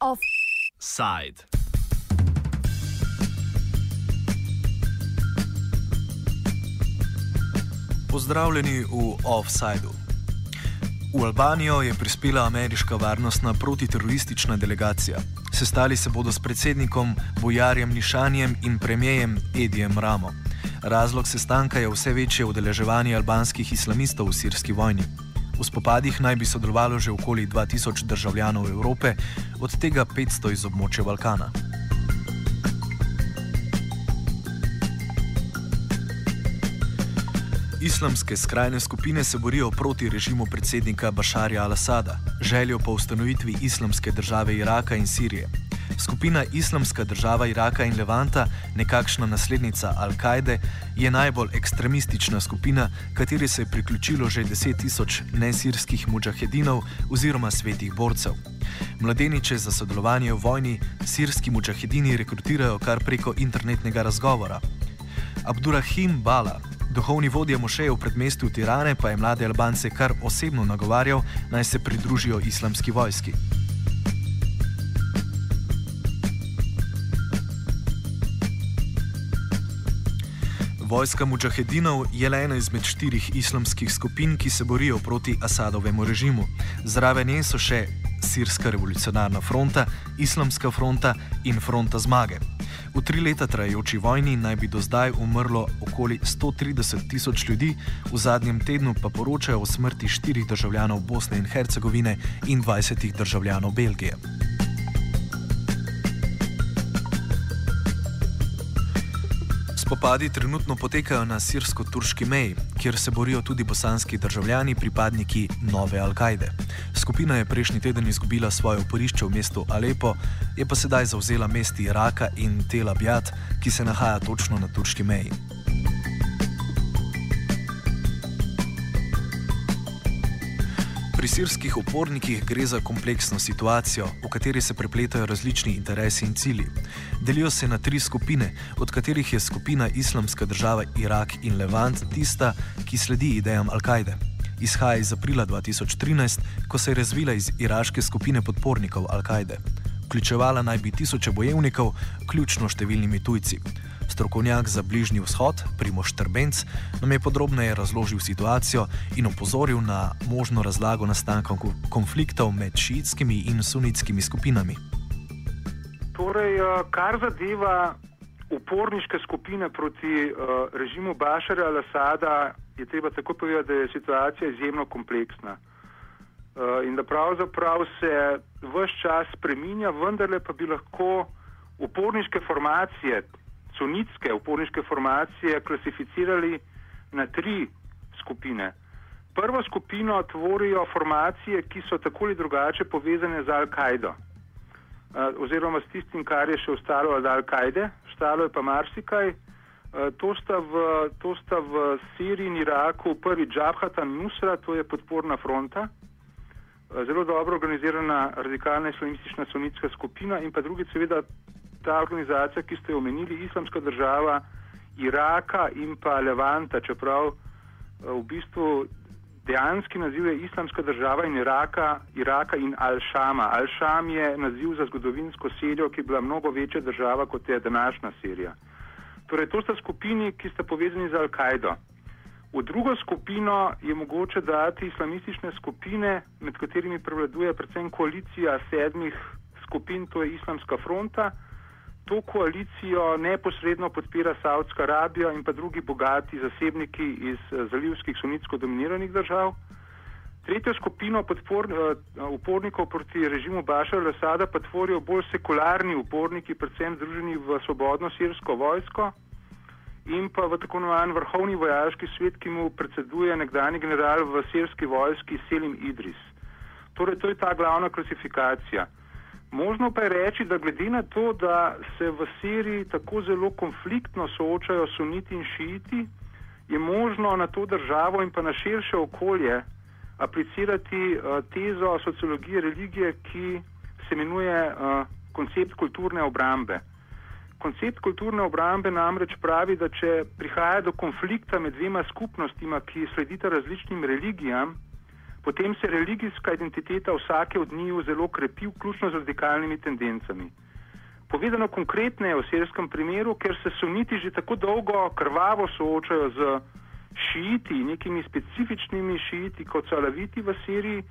Offside. Pozdravljeni v Offsideu. V Albanijo je prispela ameriška varnostna protiteroristična delegacija. Sestali se bodo s predsednikom Bojarjem Nišanjem in premijejem Edijem Ramo. Razlog sestanka je vse večje udeleževanje albanskih islamistov v sirski vojni. V spopadih naj bi sodelovalo že okoli 2000 državljanov Evrope, od tega 500 iz območja Balkana. Islamske skrajne skupine se borijo proti režimu predsednika Bašarja al-Assada, željo po ustanovitvi islamske države Iraka in Sirije. Skupina Islamska država Iraka in Levanta, nekakšna naslednica Al-Kaide, je najbolj ekstremistična skupina, kateri se je priključilo že 10 tisoč nesirskih mujahedinov oziroma svetih borcev. Mladeniče za sodelovanje v vojni sirski mujahedini rekrutirajo kar preko internetnega razgovora. Abdurrahim Bala, duhovni vodja mošeje v predmestju Tirane, pa je mlade Albance kar osebno nagovarjal, naj se pridružijo islamski vojski. Vojska mujahedinov je le ena izmed štirih islamskih skupin, ki se borijo proti Asadovemu režimu. Zraven nje so še Sirska revolucionarna fronta, Islamska fronta in Fronta zmage. V tri leta trajajoči vojni naj bi do zdaj umrlo okoli 130 tisoč ljudi, v zadnjem tednu pa poročajo o smrti štirih državljanov Bosne in Hercegovine in 20 državljanov Belgije. Spopadi trenutno potekajo na sirsko-turški meji, kjer se borijo tudi bosanski državljani, pripadniki nove Al-Kaide. Skupina je prejšnji teden izgubila svoje oporišče v mestu Alepo, je pa sedaj zauzela mesti Iraka in Tel Abyad, ki se nahaja točno na turški meji. Pri sirskih upornikih gre za kompleksno situacijo, v kateri se prepletajo različni interesi in cilji. Delijo se na tri skupine, od katerih je skupina Islamska država Irak in Levant tista, ki sledi idejam Al-Kaide. Izhaja iz aprila 2013, ko se je razvila iz iraške skupine podpornikov Al-Kaide. Vključevala naj bi tisoče bojevnikov, ključno številnimi tujci. Strokovnjak za Bližnji vzhod, Primoš Trbenc, nam je podrobneje razložil situacijo in opozoril na možno razlago nastanka konfliktov med šiitskimi in sunitskimi skupinami. Torej, eh, kar zadeva uporniške skupine proti uh, režimu Bašarja al-Assada, je treba tako povedati, da je situacija izjemno kompleksna. Uh, in da pravzaprav se vse čas spreminja, vendarle pa bi lahko uporniške formacije, sunitske uporniške formacije klasificirali na tri skupine. Prvo skupino tvorijo formacije, ki so tako ali drugače povezane z Al-Kaido eh, oziroma s tistim, kar je še ostalo od Al-Kaide, ostalo je pa marsikaj. Eh, to sta, v, to sta v Siriji in Iraku prvi Džabhat al-Nusra, to je podporna fronta, eh, zelo dobro organizirana radikalna islamistična sunitska skupina in pa drugi seveda ta organizacija, ki ste jo omenili, Islamska država Iraka in pa Levanta, čeprav eh, v bistvu dejanski naziv je Islamska država in Iraka, Iraka in Al-Shama. Al-Sham je naziv za zgodovinsko Sirijo, ki je bila mnogo večja država kot je današnja Sirija. Torej, to sta skupini, ki sta povezani z Al-Kaido. V drugo skupino je mogoče dati islamistične skupine, med katerimi prevladuje predvsem koalicija sedmih skupin, to je Islamska fronta, to koalicijo neposredno podpira Saudska Arabija in pa drugi bogati zasebniki iz eh, zalivskih sunitsko dominiranih držav. Tretjo skupino podpor, uh, upornikov proti režimu Bašar al-Assada pa tvorijo bolj sekularni uporniki, predvsem združeni v svobodno sirsko vojsko in pa v tako imenovan vrhovni vojaški svet, ki mu predseduje nekdani general v sirski vojski Selim Idris. Torej, to je ta glavna klasifikacija. Možno pa je reči, da glede na to, da se v Siriji tako zelo konfliktno soočajo suniti in šiiti, je možno na to državo in pa na širše okolje aplicirati uh, tezo sociologije religije, ki se imenuje uh, koncept kulturne obrambe. koncept kulturne obrambe namreč pravi, da če prihaja do konflikta med dvema skupnostima, ki sledita različnim religijam, potem se religijska identiteta vsake od njiju zelo krepi, vključno z radikalnimi tendencami. Povedano konkretneje v sirskem primeru, ker se suniti že tako dolgo krvavo soočajo z šiiti, nekimi specifičnimi šiiti, kot so alaviti v Siriji,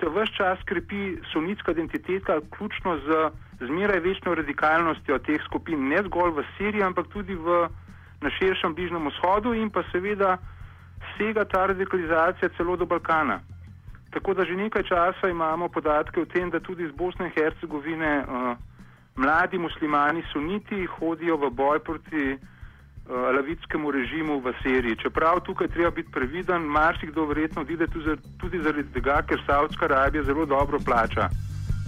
se vse čas krepi sunitska identiteta, vključno z zmeraj večjo radikalnostjo teh skupin, ne zgolj v Siriji, ampak tudi v, na širšem Bližnjem vzhodu in pa seveda sega ta radikalizacija celo do Balkana. Tako da že nekaj časa imamo podatke o tem, da tudi iz Bosne in Hercegovine uh, mladi muslimani suniti hodijo v boj proti uh, alavitskemu režimu v Siriji. Čeprav tukaj treba biti previden, marsikdo verjetno odide tudi zaradi tega, ker Saudska Arabija zelo dobro plača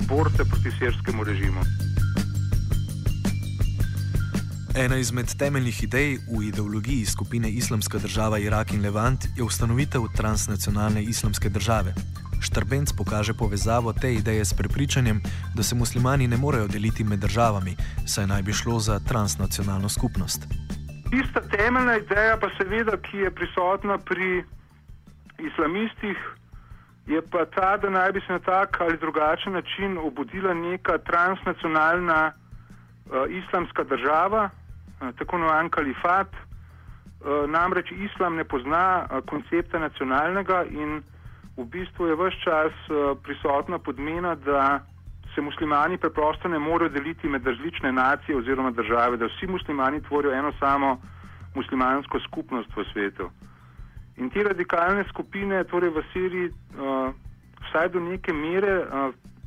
borce proti sirskemu režimu. Ena izmed temeljnih idej v ideologiji skupine Islamska država Irak in Levant je ustanovitev transnacionalne islamske države. Štrbenc pokaže povezavo te ideje s prepričanjem, da se muslimani ne morejo deliti med državami, saj naj bi šlo za transnacionalno skupnost. Tista temeljna ideja, pa seveda, ki je prisotna pri islamistih, je pa ta, da naj bi se na tak ali drugačen način obudila neka transnacionalna uh, islamska država, tako imenovan kalifat. Eh, namreč islam ne pozna eh, koncepta nacionalnega in v bistvu je vse čas eh, prisotna podmena, da se muslimani preprosto ne morejo deliti med različne nacije oziroma države, da vsi muslimani tvorijo eno samo muslimansko skupnost v svetu. In te radikalne skupine, torej v Siriji, vsaj do neke mere,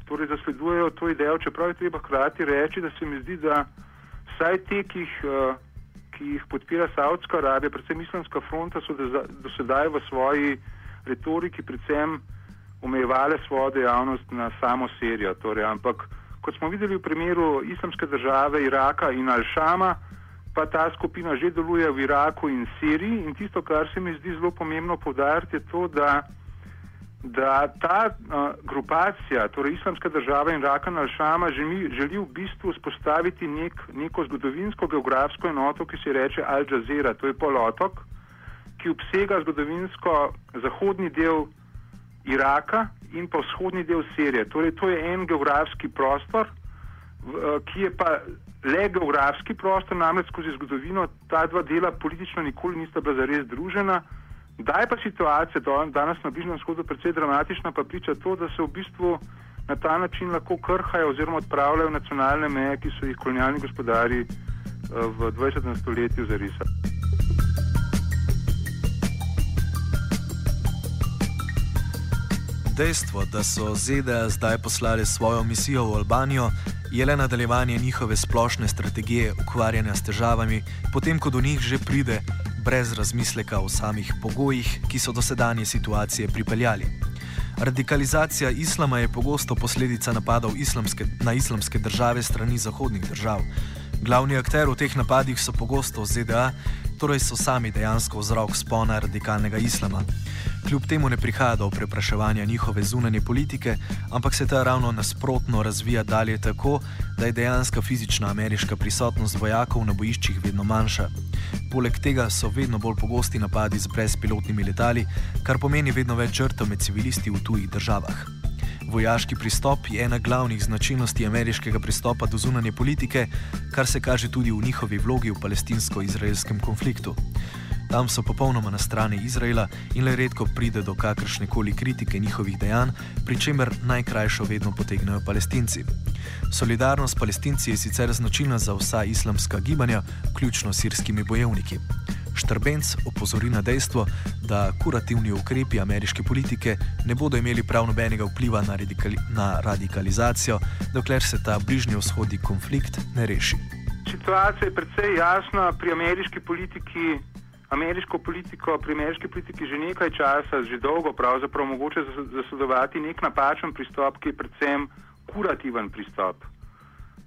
torej zasledujejo to idejo, čeprav je treba hkrati reči, da se mi zdi, da vsaj te, ki jih, uh, ki jih podpira Saudska Arabija, predvsem Islamska fronta, so do sedaj v svoji retoriki predvsem omejevali svojo dejavnost na samo Sirijo. Torej, ampak, kot smo videli v primeru Islamske države Iraka in Al-Shama, pa ta skupina že deluje v Iraku in Siriji in tisto, kar se mi zdi zelo pomembno povdariti, je to, da da ta uh, grupacija, torej islamska država in Rakan al-Shama, želi, želi v bistvu spostaviti nek, neko zgodovinsko geografsko enoto, ki se reče Al Jazeera, to je polotok, ki obsega zgodovinsko zahodni del Iraka in pa vzhodni del Sirije. Torej, to je en geografski prostor, uh, ki je pa le geografski prostor, namreč skozi zgodovino ta dva dela politično nikoli nista bila zares združena. Da je pa situacija danes na Bližnjem vzhodu precej dramatična, pa priča to, da se v bistvu na ta način lahko krhajo oziroma odpravljajo nacionalne meje, ki so jih kolonialni gospodari eh, v 20. stoletju zarisali. Dejstvo, da so ZDA zdaj poslali svojo misijo v Albanijo, je le nadaljevanje njihove splošne strategije ukvarjanja s težavami, potem ko do njih že pride brez razmisleka o samih pogojih, ki so do sedanje situacije pripeljali. Radikalizacija islama je pogosto posledica napadov islamske, na islamske države strani zahodnih držav. Glavni akter v teh napadih so pogosto ZDA, torej so sami dejansko vzrok spona radikalnega islama. Kljub temu ne prihaja do prepraševanja njihove zunanje politike, ampak se ta ravno nasprotno razvija dalje tako, da je dejanska fizična ameriška prisotnost vojakov na bojiščih vedno manjša. Poleg tega so vedno bolj pogosti napadi z brezpilotnimi letali, kar pomeni vedno več žrtev med civilisti v tujih državah. Vojaški pristop je ena glavnih značilnosti ameriškega pristopa do zunanje politike, kar se kaže tudi v njihovi vlogi v palestinsko-izraelskem konfliktu. Tam so popolnoma na strani Izraela in le redko pride do kakršne koli kritike njihovih dejanj, pri čemer najkrajšo vedno potegnejo palestinci. Solidarnost palestinci je sicer značilna za vsa islamska gibanja, vključno s sirskimi bojevniki. Štrbenc opozori na dejstvo, da kurativni ukrepi ameriške politike ne bodo imeli prav nobenega vpliva na, radikali na radikalizacijo, dokler se ta bližnji vzhodni konflikt ne reši. Situacija je precej jasna pri ameriški politiki ameriško politiko, pri ameriški politiki že nekaj časa, že dolgo pravzaprav mogoče zasledovati nek napačen pristop, ki je predvsem kurativen pristop.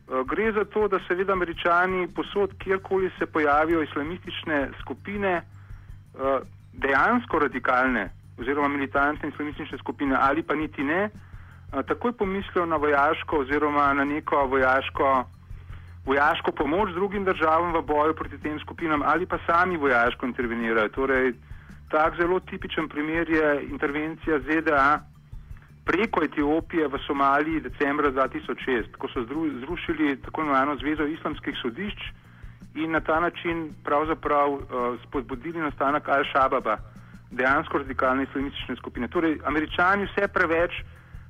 Eh, gre za to, da seveda američani posod, kjerkoli se pojavijo islamistične skupine, eh, dejansko radikalne oziroma militantne islamistične skupine ali pa niti ne, eh, takoj pomislijo na vojaško oziroma na neko vojaško vojaško pomoč drugim državam v boju proti tem skupinam ali pa sami vojaško intervenirajo. Torej, tak zelo tipičen primer je intervencija ZDA preko Etiopije v Somaliji decembra 2006, ko so zrušili tako imenovano Zvezo islamskih sodišč in na ta način pravzaprav uh, spodbudili nastanek Al-Shababa, dejansko radikalne islamistične skupine. Torej, američani vse preveč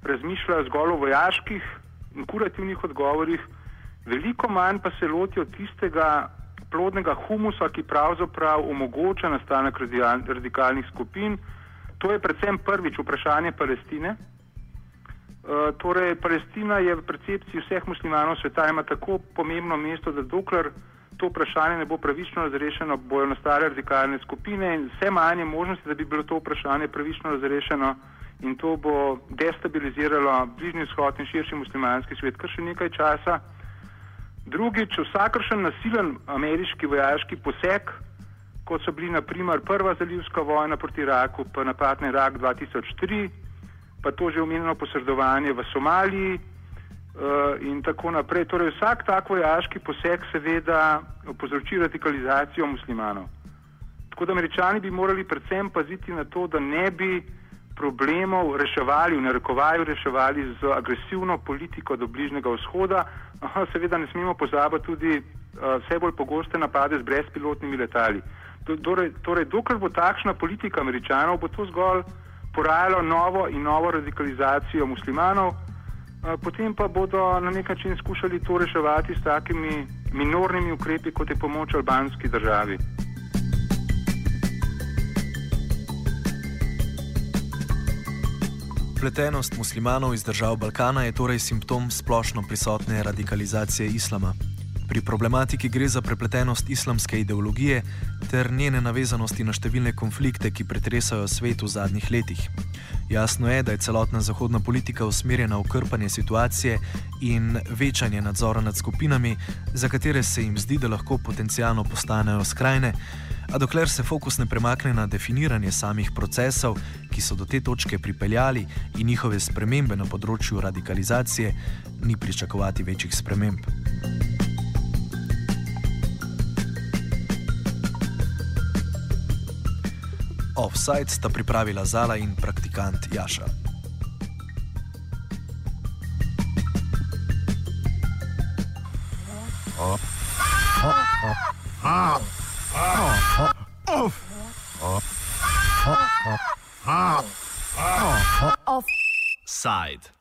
razmišljajo zgolj o vojaških in kurativnih odgovorih, veliko manj pa se lotijo tistega plodnega humusa, ki pravzaprav omogoča nastanek radikalnih skupin. To je predvsem prvič vprašanje Palestine. Uh, torej, Palestina je v percepciji vseh muslimanov sveta ima tako pomembno mesto, da dokler to vprašanje ne bo pravično razrešeno, bojo nastale radikalne skupine in vse manje možnosti, da bi bilo to vprašanje pravično razrešeno in to bo destabiliziralo bližnji vzhod in širši muslimanski svet kar še nekaj časa. Drugič, vsakršen nasilen ameriški vojaški poseg, kot so bili naprimer prva zalivska vojna proti Iraku, pa napad na Irak 2003, pa to že omenjeno posredovanje v Somaliji, uh, in tako naprej. Torej, vsak tak vojaški poseg seveda povzroči radikalizacijo muslimanov. Tako da američani bi morali predvsem paziti na to, da ne bi problemov reševali, v narekovaju reševali z agresivno politiko do bližnjega vzhoda. Seveda ne smemo pozabiti tudi uh, vse bolj pogoste napade z brezpilotnimi letali. Torej, torej, dokler bo takšna politika američanov, bo to zgolj porajalo novo in novo radikalizacijo muslimanov, potem pa bodo na nek način skušali to reševati s takimi minornimi ukrepi, kot je pomoč albanski državi. Pletenost muslimanov iz držav Balkana je torej simptom splošno prisotne radikalizacije islama. Pri problematiki gre za prepletenost islamske ideologije ter njene navezanosti na številne konflikte, ki pretresajo svet v zadnjih letih. Jasno je, da je celotna zahodna politika usmerjena v krpanje situacije in večanje nadzora nad skupinami, za katere se jim zdi, da lahko potencialno postanejo skrajne, a dokler se fokus ne premakne na definiranje samih procesov, ki so do te točke pripeljali in njihove spremembe na področju radikalizacije, ni pričakovati večjih sprememb. Offside sta pripravila Zala in praktikant Jaša. Offside.